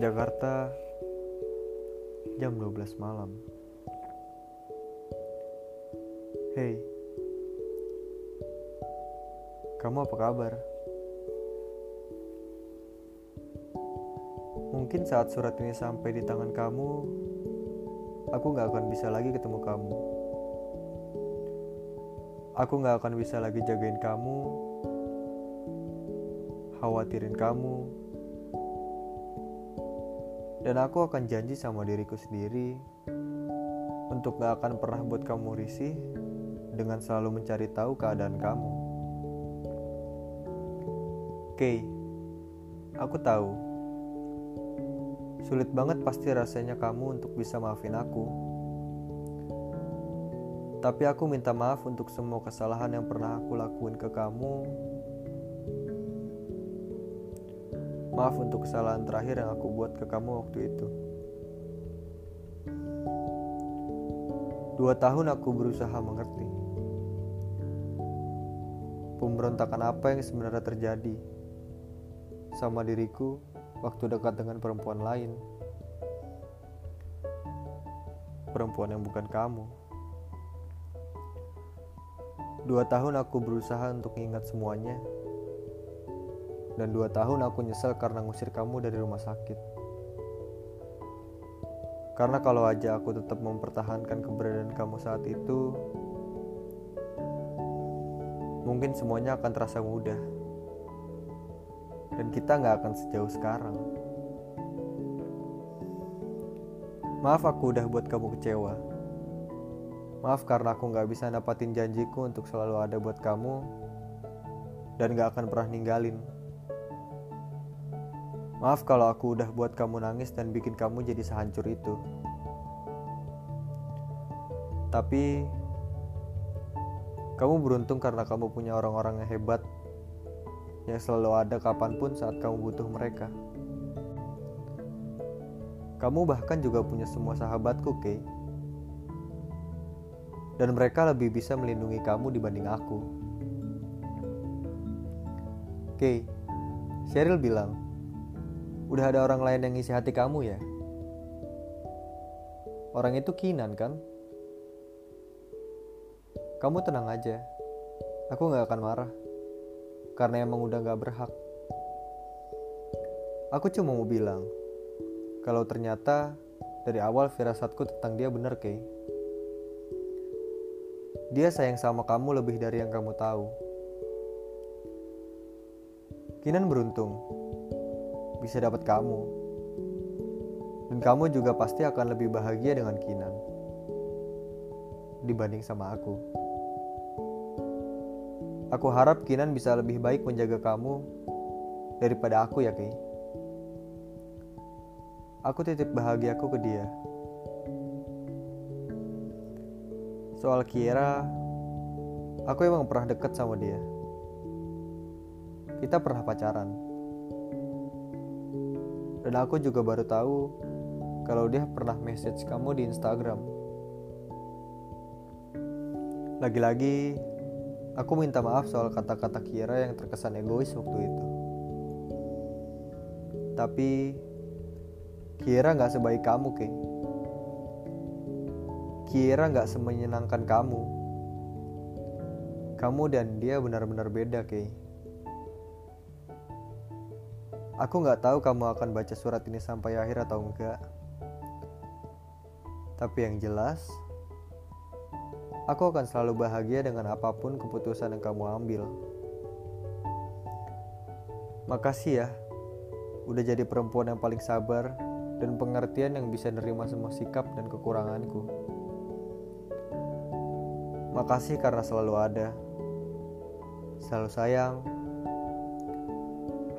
Jakarta jam 12 malam. Hey. Kamu apa kabar? Mungkin saat surat ini sampai di tangan kamu, aku gak akan bisa lagi ketemu kamu. Aku gak akan bisa lagi jagain kamu, khawatirin kamu, dan aku akan janji sama diriku sendiri untuk gak akan pernah buat kamu risih dengan selalu mencari tahu keadaan kamu. Oke, aku tahu. Sulit banget pasti rasanya kamu untuk bisa maafin aku. Tapi aku minta maaf untuk semua kesalahan yang pernah aku lakuin ke kamu Maaf untuk kesalahan terakhir yang aku buat ke kamu waktu itu. Dua tahun aku berusaha mengerti. Pemberontakan apa yang sebenarnya terjadi sama diriku waktu dekat dengan perempuan lain. Perempuan yang bukan kamu. Dua tahun aku berusaha untuk ingat semuanya dan dua tahun aku nyesel karena ngusir kamu dari rumah sakit. Karena kalau aja aku tetap mempertahankan keberadaan kamu saat itu, mungkin semuanya akan terasa mudah. Dan kita nggak akan sejauh sekarang. Maaf aku udah buat kamu kecewa. Maaf karena aku nggak bisa dapatin janjiku untuk selalu ada buat kamu dan gak akan pernah ninggalin. Maaf kalau aku udah buat kamu nangis dan bikin kamu jadi sehancur itu. Tapi kamu beruntung karena kamu punya orang-orang yang hebat yang selalu ada kapan pun saat kamu butuh mereka. Kamu bahkan juga punya semua sahabatku, Kay. Dan mereka lebih bisa melindungi kamu dibanding aku. Kay, Cheryl bilang, udah ada orang lain yang ngisi hati kamu ya? Orang itu Kinan kan? Kamu tenang aja. Aku gak akan marah. Karena emang udah gak berhak. Aku cuma mau bilang, kalau ternyata dari awal firasatku tentang dia bener, Kay. Dia sayang sama kamu lebih dari yang kamu tahu. Kinan beruntung bisa dapat kamu. Dan kamu juga pasti akan lebih bahagia dengan Kinan dibanding sama aku. Aku harap Kinan bisa lebih baik menjaga kamu daripada aku ya, Kay. Aku titip bahagiaku ke dia. Soal Kiera, aku emang pernah deket sama dia. Kita pernah pacaran. Dan aku juga baru tahu kalau dia pernah message kamu di Instagram. Lagi-lagi, aku minta maaf soal kata-kata Kira yang terkesan egois waktu itu. Tapi, Kira gak sebaik kamu, Kay. Kira gak semenyenangkan kamu. Kamu dan dia benar-benar beda, Kay. Aku nggak tahu kamu akan baca surat ini sampai akhir atau enggak. Tapi yang jelas, aku akan selalu bahagia dengan apa pun keputusan yang kamu ambil. Makasih ya, udah jadi perempuan yang paling sabar dan pengertian yang bisa nerima semua sikap dan kekuranganku. Makasih karena selalu ada, selalu sayang,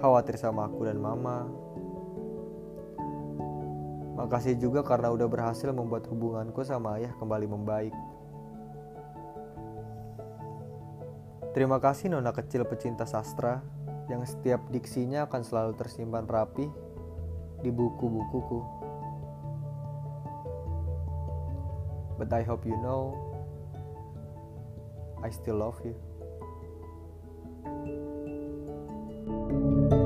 khawatir sama aku dan mama. Makasih juga karena udah berhasil membuat hubunganku sama ayah kembali membaik. Terima kasih nona kecil pecinta sastra yang setiap diksinya akan selalu tersimpan rapi di buku-bukuku. But I hope you know I still love you. Música